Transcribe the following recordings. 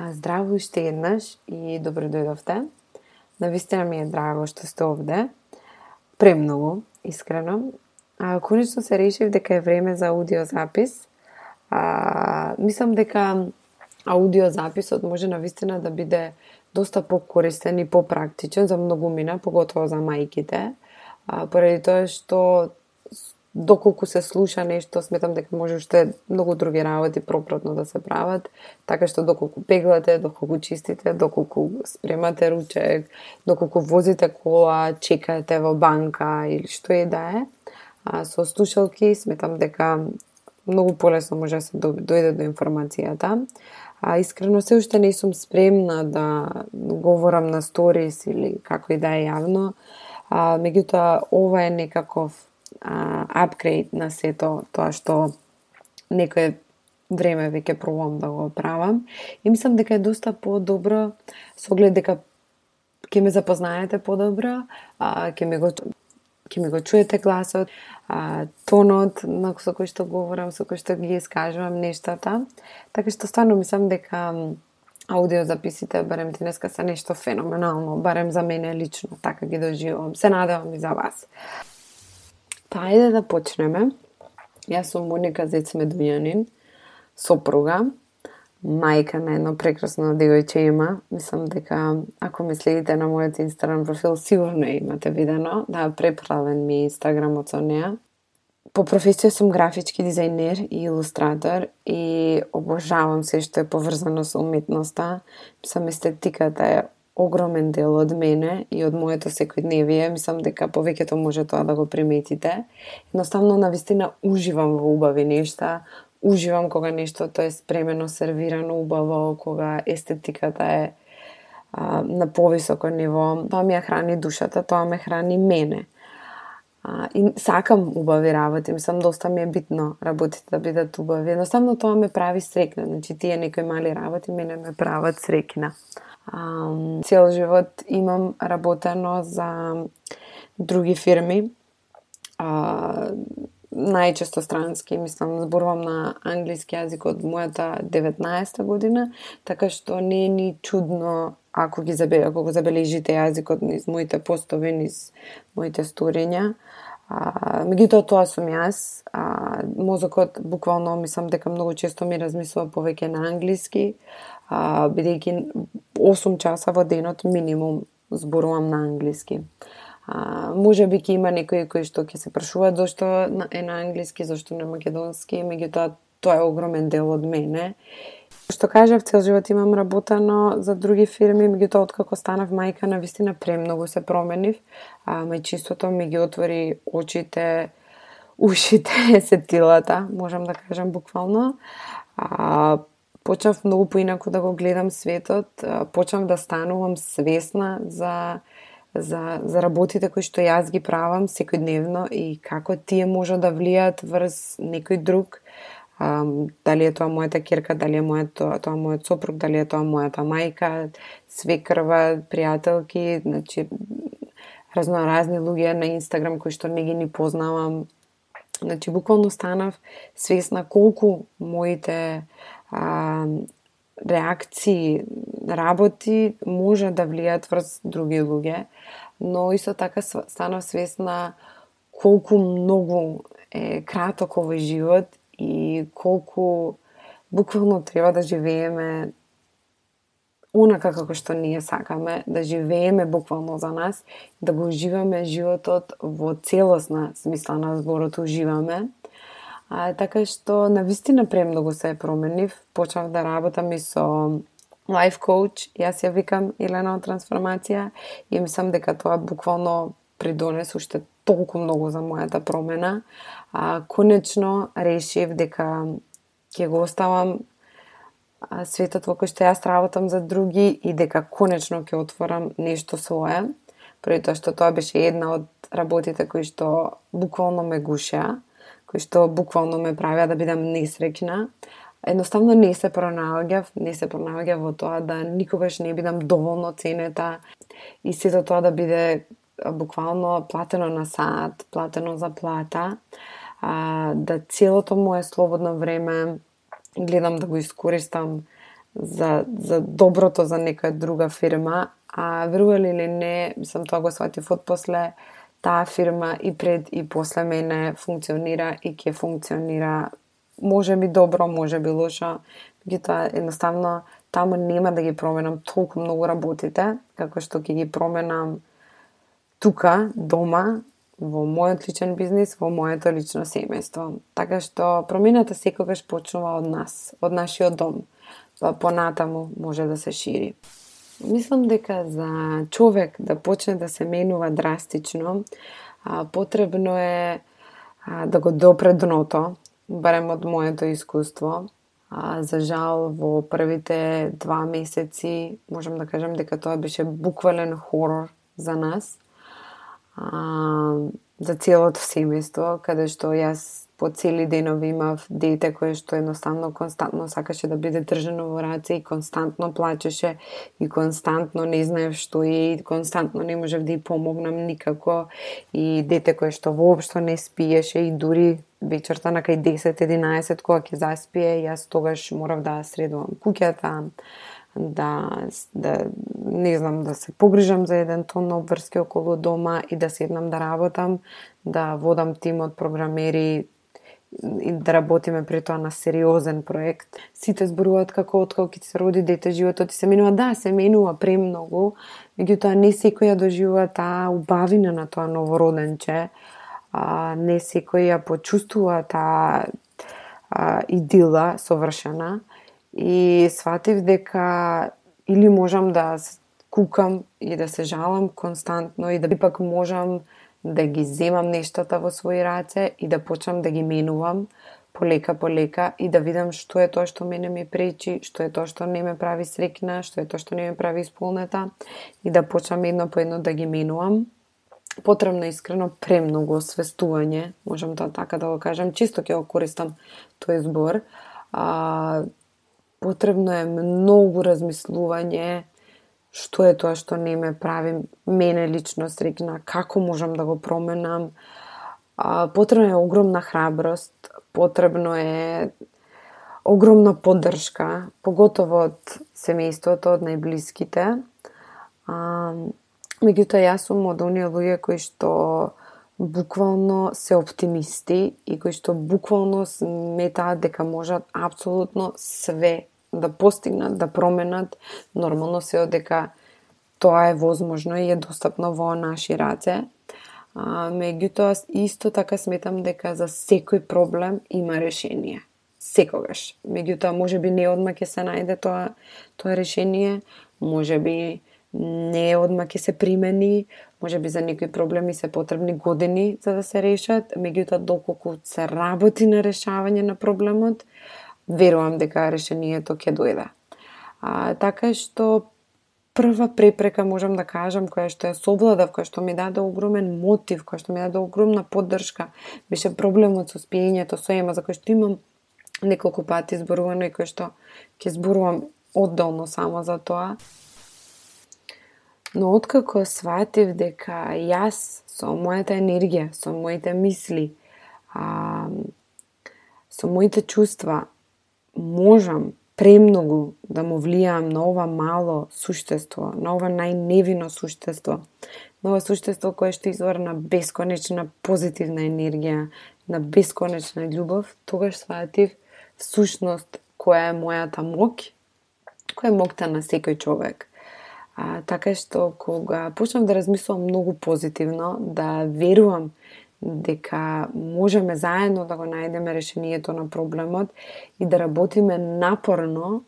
Здраво уште еднаш и добро дојдовте. Навистина ми е драго што сте овде. Премногу, искрено. А, конечно се решив дека е време за аудиозапис. А, мислам дека аудиозаписот може навистина да биде доста покористен и попрактичен за многумина, поготово за мајките. А, поради тоа што доколку се слуша нешто, сметам дека може уште многу други работи пропратно да се прават, така што доколку пеглате, доколку чистите, доколку спремате ручек, доколку возите кола, чекате во банка или што и да е, а, со слушалки сметам дека многу полесно може да се дојде до информацијата. А искрено се уште не сум спремна да говорам на сторис или како и да е јавно. А, меѓутоа ова е некаков апгрейд на сето тоа што некој време веќе пробувам да го правам. И мислам дека е доста подобро со оглед дека ќе ме запознаете подобро, а, ќе ме го ќе ми го чуете гласот, а, тонот на со кој што говорам, со кој што ги искажувам нештата. Така што стварно мислам дека аудио записите барем денеска, се нешто феноменално, барем за мене лично, така ги доживувам. Се надевам и за вас. Па ајде да почнеме. Јас сум Моника Зец Медујанин, сопруга, мајка на едно прекрасно девојче има. Мислам дека ако ме следите на мојот инстаграм профил, сигурно имате видено. Да, преправен ми инстаграмот со неа. По професија сум графички дизајнер и илустратор и обожавам се што е поврзано со уметноста. Мислам естетиката е огромен дел од мене и од моето секојдневие. Мислам дека повеќето може тоа да го приметите. Едноставно, на вистина, уживам во убави нешта, уживам кога нештото е спремено, сервирано убаво, кога естетиката е а, на повисоко ниво. Тоа ми ја храни душата, тоа ме храни мене. А, и сакам убави работи, мислам доста ми е битно работите да бидат убави. Едноставно тоа ме прави срекна, значи тие некои мали работи мене ме прават срекна. Цел живот имам работено за други фирми. А, најчесто странски, мислам, зборувам на англиски јазик од мојата 19 година, така што не е ни чудно ако ги забележите, ако го забележите јазикот низ моите постови, низ моите сторења. А, меѓутоа тоа сум јас. А, мозокот буквално мислам дека многу често ми размислува повеќе на англиски а, бидејќи 8 часа во денот минимум зборувам на англиски. А, може би ќе има некои кои што ќе се прашуваат зашто е на англиски, зашто на македонски, меѓутоа тоа е огромен дел од мене. Што кажав, цел живот имам работено за други фирми, меѓутоа откако станав мајка, на вистина премногу се променив. А, мајчинството ми ги отвори очите, ушите, сетилата, можам да кажам буквално. А, почнав многу поинаку да го гледам светот, почнав да станувам свесна за за, за работите кои што јас ги правам секојдневно и како тие можат да влијаат врз некој друг, а, дали е тоа мојата керка, дали е мојата, тоа, тоа мојот сопруг, дали е тоа мојата мајка, свекрва, пријателки, значи разноразни луѓе на Инстаграм кои што не ги ни познавам. Значи буквално станав свесна колку моите а, реакции, работи може да влијат врз други луѓе, но исто така станав свесна колку многу е краток овој живот и колку буквално треба да живееме онака како што ние сакаме, да живееме буквално за нас, да го уживаме животот во целосна смисла на зборот уживаме. А, така што на вистина премногу да се променив. Почнав да работам и со лайф коуч, јас ја викам Елена од трансформација. И мислам дека тоа буквално придонес уште толку многу за мојата промена. А, конечно решив дека ќе го оставам светот во кој што јас работам за други и дека конечно ќе отворам нешто свое. Први тоа што тоа беше една од работите кои што буквално ме гушеа кои што буквално ме правеа да бидам несреќна. Едноставно не се пронаоѓав, не се пронаоѓав во тоа да никогаш не бидам доволно ценета и сето тоа да биде буквално платено на саат, платено за плата, а, да целото мое слободно време гледам да го искористам за, за доброто за некоја друга фирма, а верували или не, сам тоа го сватив од после, таа фирма и пред и после мене функционира и ќе функционира. Може би добро, може би лошо, меѓутоа едноставно таму нема да ги променам толку многу работите, како што ќе ги променам тука, дома, во мојот личен бизнис, во моето лично семејство. Така што промената секогаш почнува од нас, од нашиот дом. Па понатаму може да се шири. Мислам дека за човек да почне да се менува драстично, а, потребно е а, да го допре дното, барем од моето искуство. А, за жал, во првите два месеци, можам да кажам дека тоа беше буквален хорор за нас. А, за целото семејство, каде што јас по цели денови имав дете кое што едноставно константно сакаше да биде држано во раце и константно плачеше и константно не знаев што е и константно не можев да ја помогнам никако. И дете кое што воопшто не спиеше и дури вечерта на кај 10-11 кога ќе заспие, јас тогаш морав да средувам куќата, да, да не знам, да се погрижам за еден тон на обврски околу дома и да седнам да работам, да водам тим од програмери, и да работиме при тоа на сериозен проект. Сите зборуваат како откако ќе се роди дете, животот ти се менува. Да, се менува премногу, меѓутоа не секој ја доживува таа убавина на тоа новороденче. А, не секој ја почувствува таа идила совршена и сватив дека или можам да кукам и да се жалам константно и да пак можам да ги земам нештата во своји раце и да почнам да ги менувам полека полека и да видам што е тоа што мене ми пречи, што е тоа што не ме прави срекна, што е тоа што не ме прави исполнета и да почнам едно по едно да ги менувам. Потребно искрено премногу освестување, можам тоа така да го кажам, чисто ќе го користам тој збор. А, потребно е многу размислување, што е тоа што не ме прави мене лично срекна, како можам да го променам. А, потребна е огромна храброст, потребно е огромна поддршка, поготово од семејството, од најблиските. А, меѓутоа, јас сум од оние луѓе кои што буквално се оптимисти и кои што буквално сметаат дека можат апсолутно све да постигнат, да променат, нормално се одека тоа е возможно и е достапно во наши раце. А, меѓутоа, исто така сметам дека за секој проблем има решение. Секогаш. Меѓутоа, може би не одма ќе се најде тоа, тоа решение, може би не одма ќе се примени, може би за некои проблеми се потребни години за да се решат, меѓутоа доколку се работи на решавање на проблемот, верувам дека решението ќе дојде. А, така што прва препрека можам да кажам која што ја совладав, која што ми даде огромен мотив, која што ми даде огромна поддршка, беше проблемот со спиењето со ема за кој што имам неколку пати зборувано и кој што ќе зборувам одделно само за тоа. Но откако сватив дека јас со мојата енергија, со моите мисли, а, со моите чувства, можам премногу да му влијам на ова мало суштество, на ова најневино суштество, на ова суштество кое што извор на бесконечна позитивна енергија, на бесконечна љубов, тогаш сватив сушност која е мојата мок, која е мокта на секој човек. А, така што кога почнав да размислувам многу позитивно, да верувам дека можеме заедно да го најдеме решението на проблемот и да работиме напорно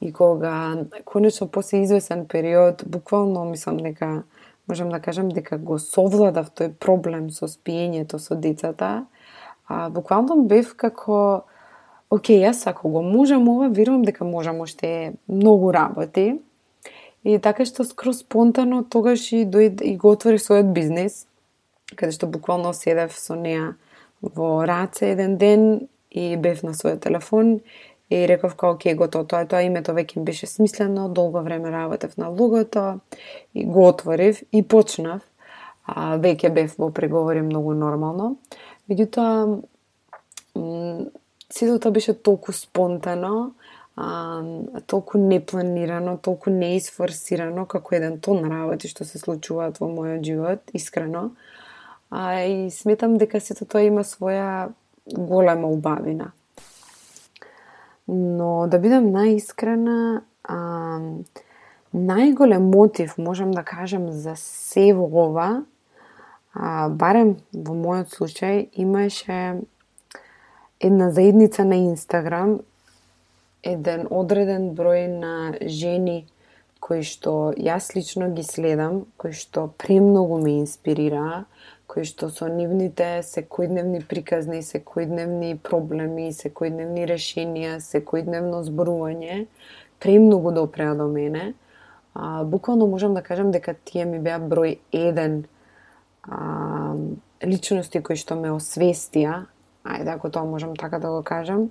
и кога конечно после извесен период буквално мислам дека можам да кажам дека го совладав тој проблем со спиењето со децата, а, буквално бев како Океј, јас ако го можам ова, верувам дека можам уште многу работи. И така што скроз спонтано тогаш и дојд и го отвори својот бизнес каде што буквално седев со неа во раце еден ден и бев на својот телефон и реков као ке готово, тоа е тоа името веќе беше смислено, долго време работев на логото и го отворив и почнав. А, веќе бев во преговори многу нормално. Меѓутоа, сето тоа беше толку спонтано, а, толку непланирано, толку неисфорсирано како еден тон работи што се случуваат во мојот живот, искрено. А, и сметам дека сето тоа има своја голема убавина. Но да бидам наискрена, а, најголем мотив, можам да кажам, за се во ова, а, барем во мојот случај, имаше една заедница на Инстаграм, еден одреден број на жени кои што јас лично ги следам, кои што премногу ме инспирираа, кои што со нивните секојдневни приказни, секојдневни проблеми, секојдневни решенија, секојдневно зборување, премногу да допреа до мене. А, буквално можам да кажам дека тие ми беа број еден а, личности кои што ме освестија, ајде ако тоа можам така да го кажам,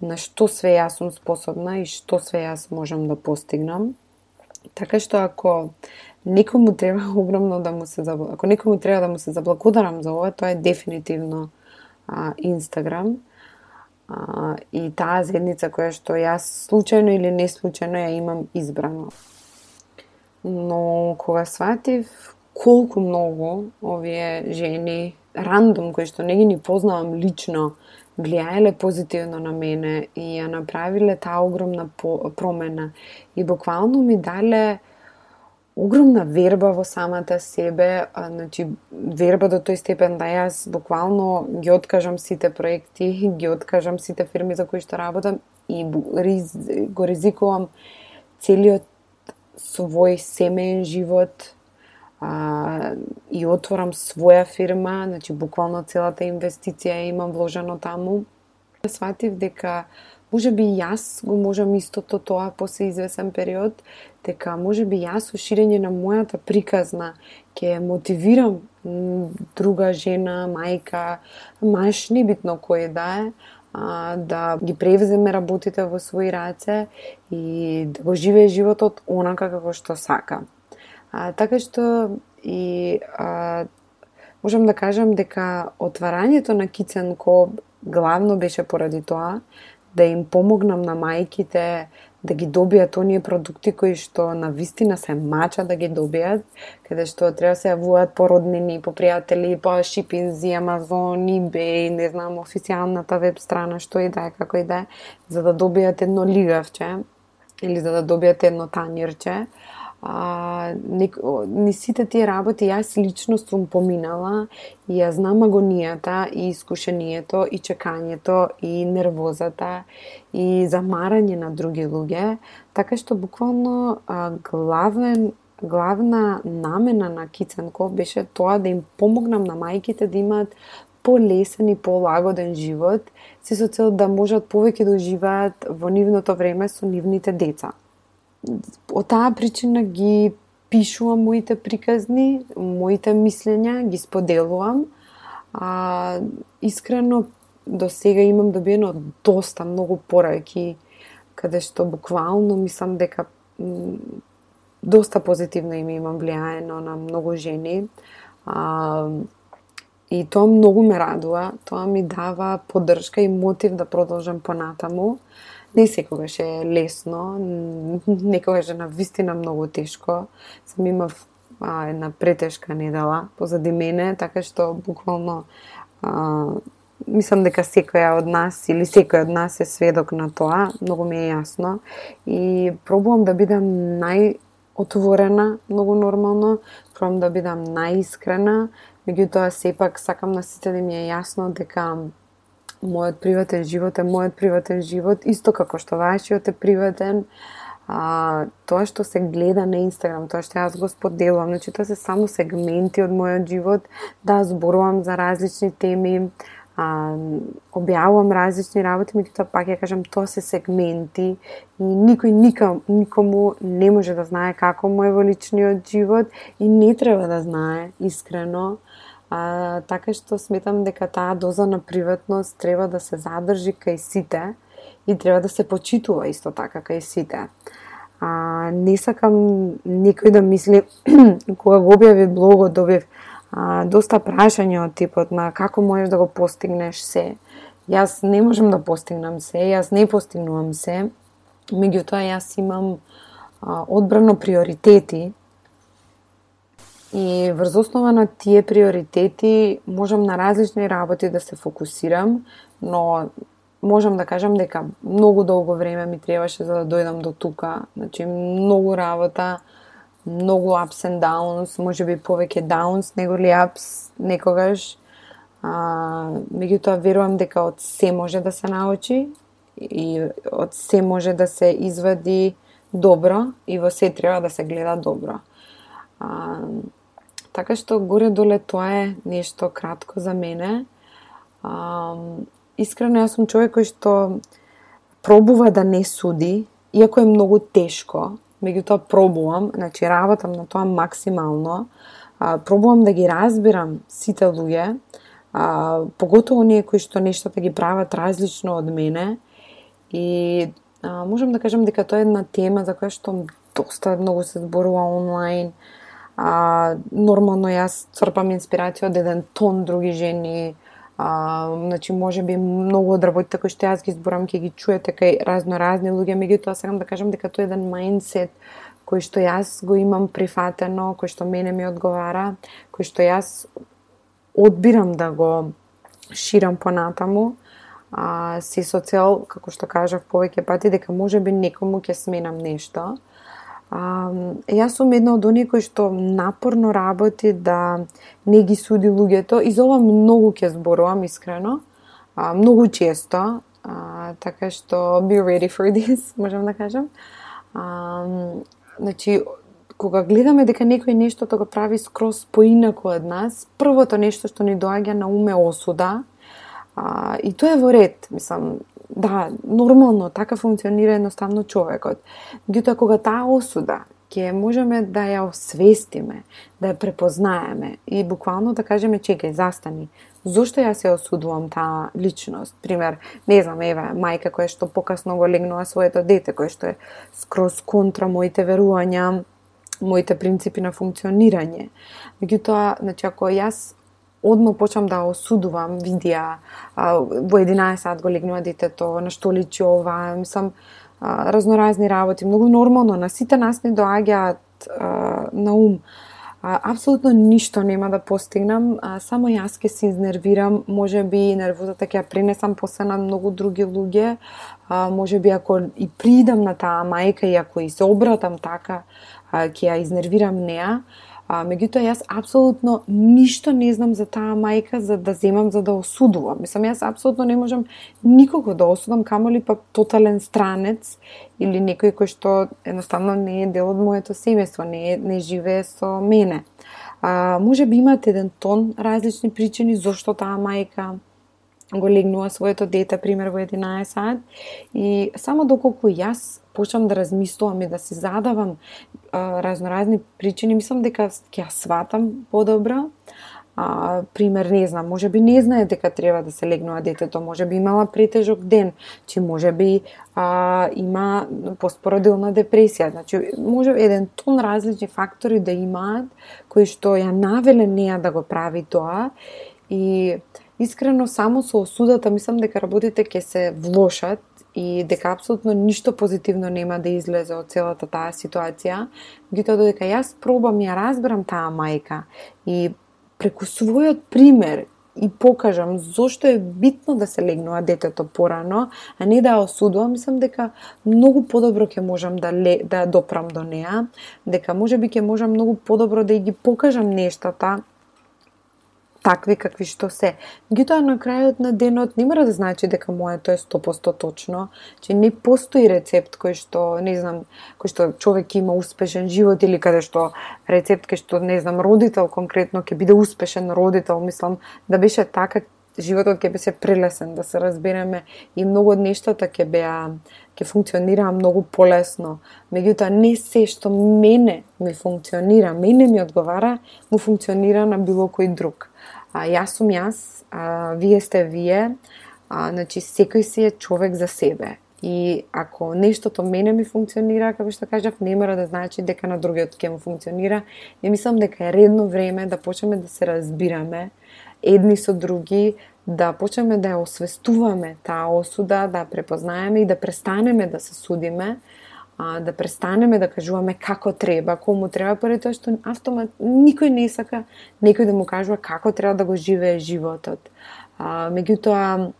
на што све јас сум способна и што све јас можам да постигнам. Така што ако некому треба огромно да му се ако некому треба да му се заблагодарам за ова, тоа е дефинитивно а, Инстаграм. А, и таа заедница која што јас случајно или не случајно ја имам избрано. Но кога сватив колку многу овие жени рандом кои што не ги ни познавам лично влијаеле позитивно на мене и ја направиле таа огромна промена и буквално ми дале огромна верба во самата себе, а, значи верба до тој степен да јас буквално ги откажам сите проекти, ги откажам сите фирми за кои што работам и риз, го ризикувам целиот свој семеен живот а, и отворам своја фирма, значи буквално целата инвестиција имам вложено таму. Сватив дека може би јас го можам истото тоа после извесен период, дека може би јас со ширење на мојата приказна ќе мотивирам друга жена, мајка, маш, небитно кој да е, а, да ги превземе работите во своји раце и да го живее животот онака како што сака. А, така што и а, можам да кажам дека отварањето на Кицен главно беше поради тоа да им помогнам на мајките да ги добијат оние продукти кои што на вистина се мача да ги добијат, каде што треба да се јавуваат по роднини, по пријатели, по шипинзи, Амазон, eBay, не знам, официјалната веб страна, што и да е, како и да е, за да добијат едно лигавче или за да добијат едно танирче а, не, ни сите тие работи јас лично сум поминала и ја знам агонијата и искушението и чекањето и нервозата и замарање на други луѓе, така што буквално а, главен главна намена на Киценко беше тоа да им помогнам на мајките да имаат полесен и полагоден живот, се со цел да можат повеќе да уживаат во нивното време со нивните деца од таа причина ги пишувам моите приказни, моите мислења, ги споделувам. А, искрено, до сега имам добиено доста многу пораки, каде што буквално мислам дека доста позитивно им имам влијаено на многу жени. А, и тоа многу ме радува, тоа ми дава поддршка и мотив да продолжам понатаму не секогаш е лесно, некогаш е на вистина многу тешко. Сам имав а, една претешка недела позади мене, така што буквално а, мислам дека секоја од нас или секој од нас е сведок на тоа, многу ми е јасно и пробувам да бидам нај отворена, многу нормално, пробувам да бидам најискрена, меѓутоа сепак сакам на сите да ми е јасно дека мојот приватен живот е мојот приватен живот, исто како што вашиот е приватен. А, тоа што се гледа на Инстаграм, тоа што јас го споделувам, значи тоа се само сегменти од мојот живот, да зборувам за различни теми, а, објавувам различни работи, меѓутоа пак ја кажам, тоа се сегменти и никој никам, никому не може да знае како мој во личниот живот и не треба да знае, искрено. А, така што сметам дека таа доза на приватност треба да се задржи кај сите и треба да се почитува исто така кај сите. А, не сакам некој да мисли, кога го објави блогот, да добив а, доста прашања од типот на како можеш да го постигнеш се. Јас не можам да постигнам се, јас не постигнувам се, Меѓутоа, јас имам а, одбрано приоритети и врз основа на тие приоритети можам на различни работи да се фокусирам, но можам да кажам дека многу долго време ми требаше за да дојдам до тука. Значи, многу работа, многу ups and downs, може би повеќе downs него ли ups некогаш. А, меѓутоа верувам дека од се може да се научи и од се може да се извади добро и во се треба да се гледа добро. А, така што горе доле тоа е нешто кратко за мене. А, искрено јас сум човек кој што пробува да не суди, иако е многу тешко, меѓутоа пробувам, значи работам на тоа максимално, а, пробувам да ги разбирам сите луѓе, а, поготово оние кои што нештата ги прават различно од мене. И а, можам да кажам дека тоа е една тема за која што доста многу се зборува онлайн, а, нормално јас црпам инспирација од еден тон други жени, А, значи, може би многу од работите кои што јас ги зборам ќе ги чуете кај разно разни луѓе, меѓутоа сакам да кажам дека тоа е еден мајндсет кој што јас го имам прифатено, кој што мене ми одговара, кој што јас одбирам да го ширам понатаму, а, си со цел, како што кажав повеќе пати, дека може би некому ќе сменам нешто. А, јас сум една од оние кои што напорно работи да не ги суди луѓето. И за ова многу ќе зборувам искрено, а, многу често, а, така што be ready for this, можам да кажам. А, значи, кога гледаме дека некој нешто тоа го прави скрос поинако од нас, првото нешто што ни доаѓа на уме осуда, а, и тоа е во ред, мислам, да, нормално, така функционира едноставно човекот. Меѓутоа, кога таа осуда ќе можеме да ја освестиме, да ја препознаеме и буквално да кажеме чекај, застани. Зошто јас ја осудувам таа личност? Пример, не знам, еве, мајка која што покасно го легнува своето дете, кој што е скроз контра моите верувања, моите принципи на функционирање. Меѓутоа, значи ако јас одно почнам да осудувам, видија, во 11 сат го легнува детето, на што личи ова, мислам, разноразни работи, многу нормално, на сите нас не доаѓаат на ум. апсолутно ништо нема да постигнам, а, само јас ке се изнервирам, може би нервозата ќе ја пренесам после на многу други луѓе, а, може би ако и придам на таа мајка и ако и се обратам така, а, ќе ја изнервирам неа, А, меѓутоа јас апсолутно ништо не знам за таа мајка за да земам за да осудувам. Мислам јас апсолутно не можам никого да осудам, камо ли па тотален странец или некој кој што едноставно не е дел од моето семејство, не е, не живее со мене. А, може би имате еден тон различни причини зошто таа мајка го легнува своето дете, пример, во 11 сат. И само доколку јас почнам да размислувам и да се задавам а, разноразни причини, мислам дека ќе ја сватам подобро. А, пример, не знам, може би не знае дека треба да се легнува детето, може би имала претежок ден, че може би а, има поспородилна депресија, значи може еден тон различни фактори да имаат кои што ја навеле неа да го прави тоа. И искрено само со осудата мислам дека работите ќе се влошат и дека апсолутно ништо позитивно нема да излезе од целата таа ситуација, меѓутоа додека јас пробам ја разберам таа мајка и преку својот пример и покажам зошто е битно да се легнува детето порано, а не да ја осудувам, мислам дека многу подобро ќе можам да ле, да допрам до неа, дека можеби ќе можам многу подобро да ги покажам нештата такви какви што се. Меѓутоа на крајот на денот не мора да значи дека моето е 100% точно, че не постои рецепт кој што, не знам, кој што човек има успешен живот или каде што рецепт кој што, не знам, родител конкретно ќе биде успешен родител, мислам да беше така животот ќе беше прелесен, да се разбереме и многу од нештата ќе беа ќе функционираа многу полесно. Меѓутоа не се што мене ми функционира, мене ми одговара, му функционира на било кој друг. А, јас сум јас, а, вие сте вие, а, значи секој си е човек за себе. И ако нештото мене ми функционира, како што кажав, не мора да значи дека на другиот ќе му функционира. Ја мислам дека е редно време да почнеме да се разбираме едни со други, да почнеме да ја освестуваме таа осуда, да препознаеме и да престанеме да се судиме, а, да престанеме да кажуваме како треба, кому треба, поради тоа што автомат никој не сака некој да му кажува како треба да го живее животот. А, меѓутоа,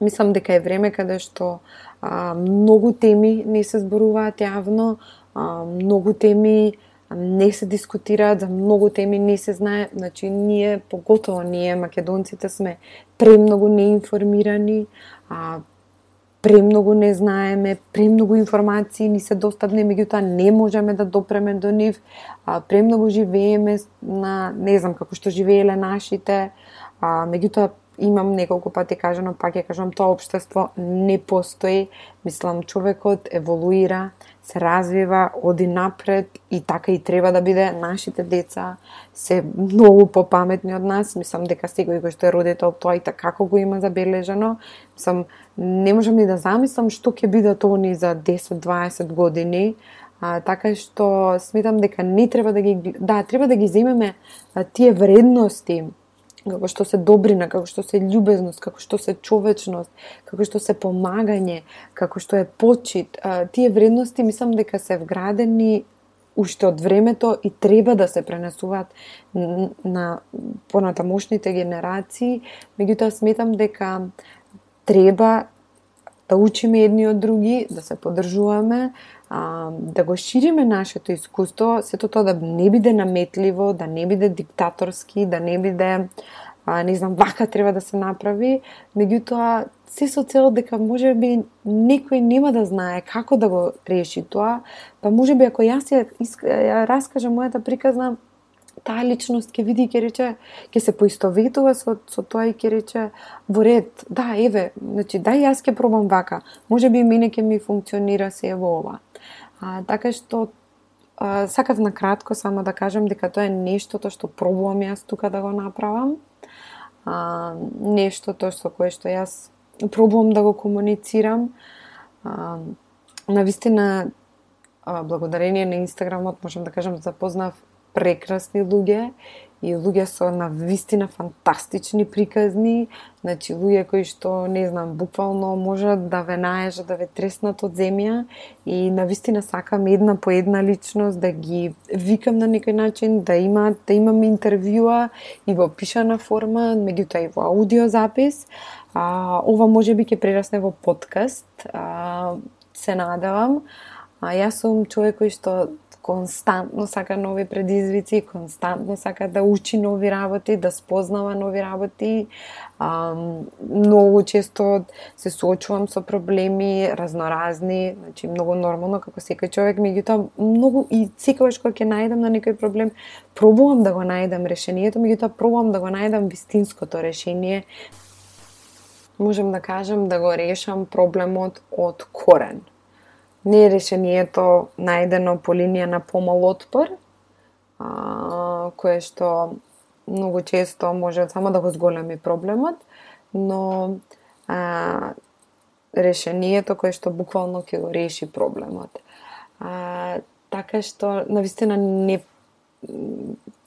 мислам дека е време каде што а, многу теми не се зборуваат јавно, а, многу теми не се дискутираат, за многу теми не се знае, значи ние, поготово ние македонците сме премногу неинформирани, а, премногу не знаеме, премногу информации ни се достапни, меѓутоа не можеме да допреме до нив, а, премногу живееме на, не знам како што живееле нашите, а, меѓутоа имам неколку пати кажано, пак ја кажам, тоа општество не постои. Мислам, човекот еволуира, се развива, оди напред и така и треба да биде. Нашите деца се многу попаметни од нас. Мислам дека секој кој што е родител тоа и така како го има забележано. Мислам, не можам ни да замислам што ќе бидат они за 10-20 години. А, така што сметам дека не треба да ги да треба да ги земеме а, тие вредности како што се добрина, како што се љубезност, како што се човечност, како што се помагање, како што е почит. Тие вредности мислам дека се вградени уште од времето и треба да се пренесуваат на понатамошните генерации, меѓутоа сметам дека треба да учиме едни од други, да се поддржуваме, а, да го шириме нашето искуство, сето тоа да не биде наметливо, да не биде диктаторски, да не биде а, не знам, вака треба да се направи, меѓутоа се со цел дека може би некој нема да знае како да го реши тоа, па може би ако јас ја, ја раскажам мојата приказна, таа личност ќе види и ќе рече, ќе се поистоветува со, со тоа и ќе рече, во ред, да, еве, значи, да, јас ќе пробам вака, може би мене ќе ми функционира се во ова. А, така што а, сакав на кратко само да кажам дека тоа е нештото што пробувам јас тука да го направам. А, нештото со кое што јас пробувам да го комуницирам. А, на вистина, а, благодарение на Инстаграмот, можам да кажам, запознав прекрасни луѓе и луѓе со на вистина фантастични приказни, значи луѓе кои што не знам буквално можат да ве наежат да ве треснат од земја и на вистина сакам една по една личност да ги викам на некој начин да имаат да имам интервјуа и во пишана форма, меѓутоа и во аудиозапис. А, ова може би ќе прерасне во подкаст. А, се надавам. А, јас сум човек кој што константно сака нови предизвици, константно сака да учи нови работи, да спознава нови работи. А, многу често се соочувам со проблеми разноразни, значи многу нормално како секој човек, меѓутоа многу и секогаш кога ќе најдам на некој проблем, пробувам да го најдам решението, меѓутоа пробувам да го најдам вистинското решение. Можем да кажам да го решам проблемот од корен не е решението најдено по линија на помал отпор, а, кое што многу често може само да го зголеми проблемот, но а, решението кое што буквално ќе го реши проблемот. А, така што, навистина, не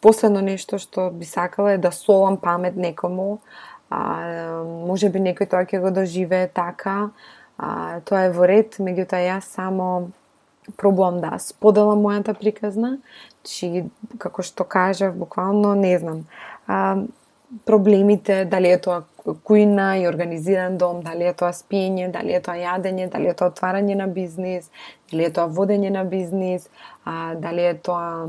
последно нешто што би сакала е да солам памет некому, а, може би некој тоа ќе го доживее така, А, тоа е во ред, меѓутоа јас само пробувам да споделам мојата приказна, чи како што кажав, буквално не знам. А, проблемите, дали е тоа кујна и организиран дом, дали е тоа спиење, дали е тоа јадење, дали е тоа отварање на бизнис, дали е тоа водење на бизнис, а, дали е тоа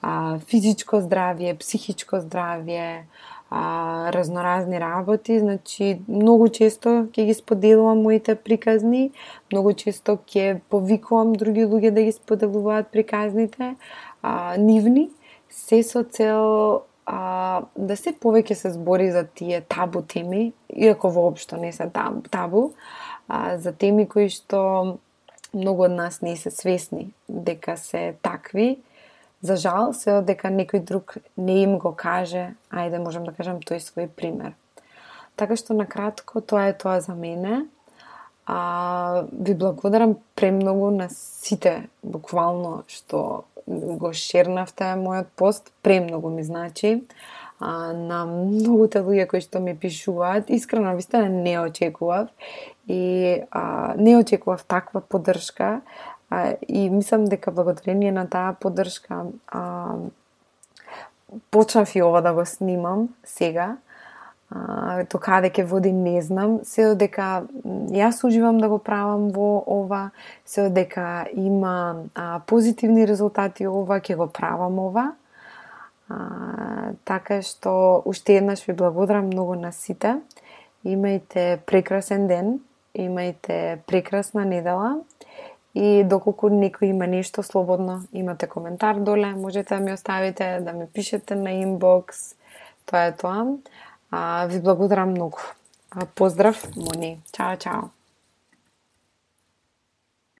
а, физичко здравје, психичко здравје, а, разноразни работи, значи многу често ќе ги споделувам моите приказни, многу често ќе повикувам други луѓе да ги споделуваат приказните а, нивни, се со цел а, да се повеќе се збори за тие табу теми, иако воопшто не се табу, а, за теми кои што многу од нас не се свесни дека се такви. За жал, се дека некој друг не им го каже, ајде можам да кажам тој свој пример. Така што на кратко тоа е тоа за мене. А, ви благодарам премногу на сите, буквално, што го шернавте мојот пост, премногу ми значи. а, на многуте луѓе кои што ми пишуваат. Искрено, вистина не очекував и а, не очекував таква поддршка а, и мислам дека благодарение на таа поддршка а, почнав и ова да го снимам сега до каде ќе води не знам, се дека јас уживам да го правам во ова, се дека има а, позитивни резултати ова, ќе го правам ова. А, така што уште еднаш ви благодарам многу на сите. Имајте прекрасен ден, имајте прекрасна недела и доколку некој има нешто слободно, имате коментар доле, можете да ми оставите, да ми пишете на инбокс. Тоа е тоа. А, ви благодарам многу. Поздрав, Мони. Чао, чао.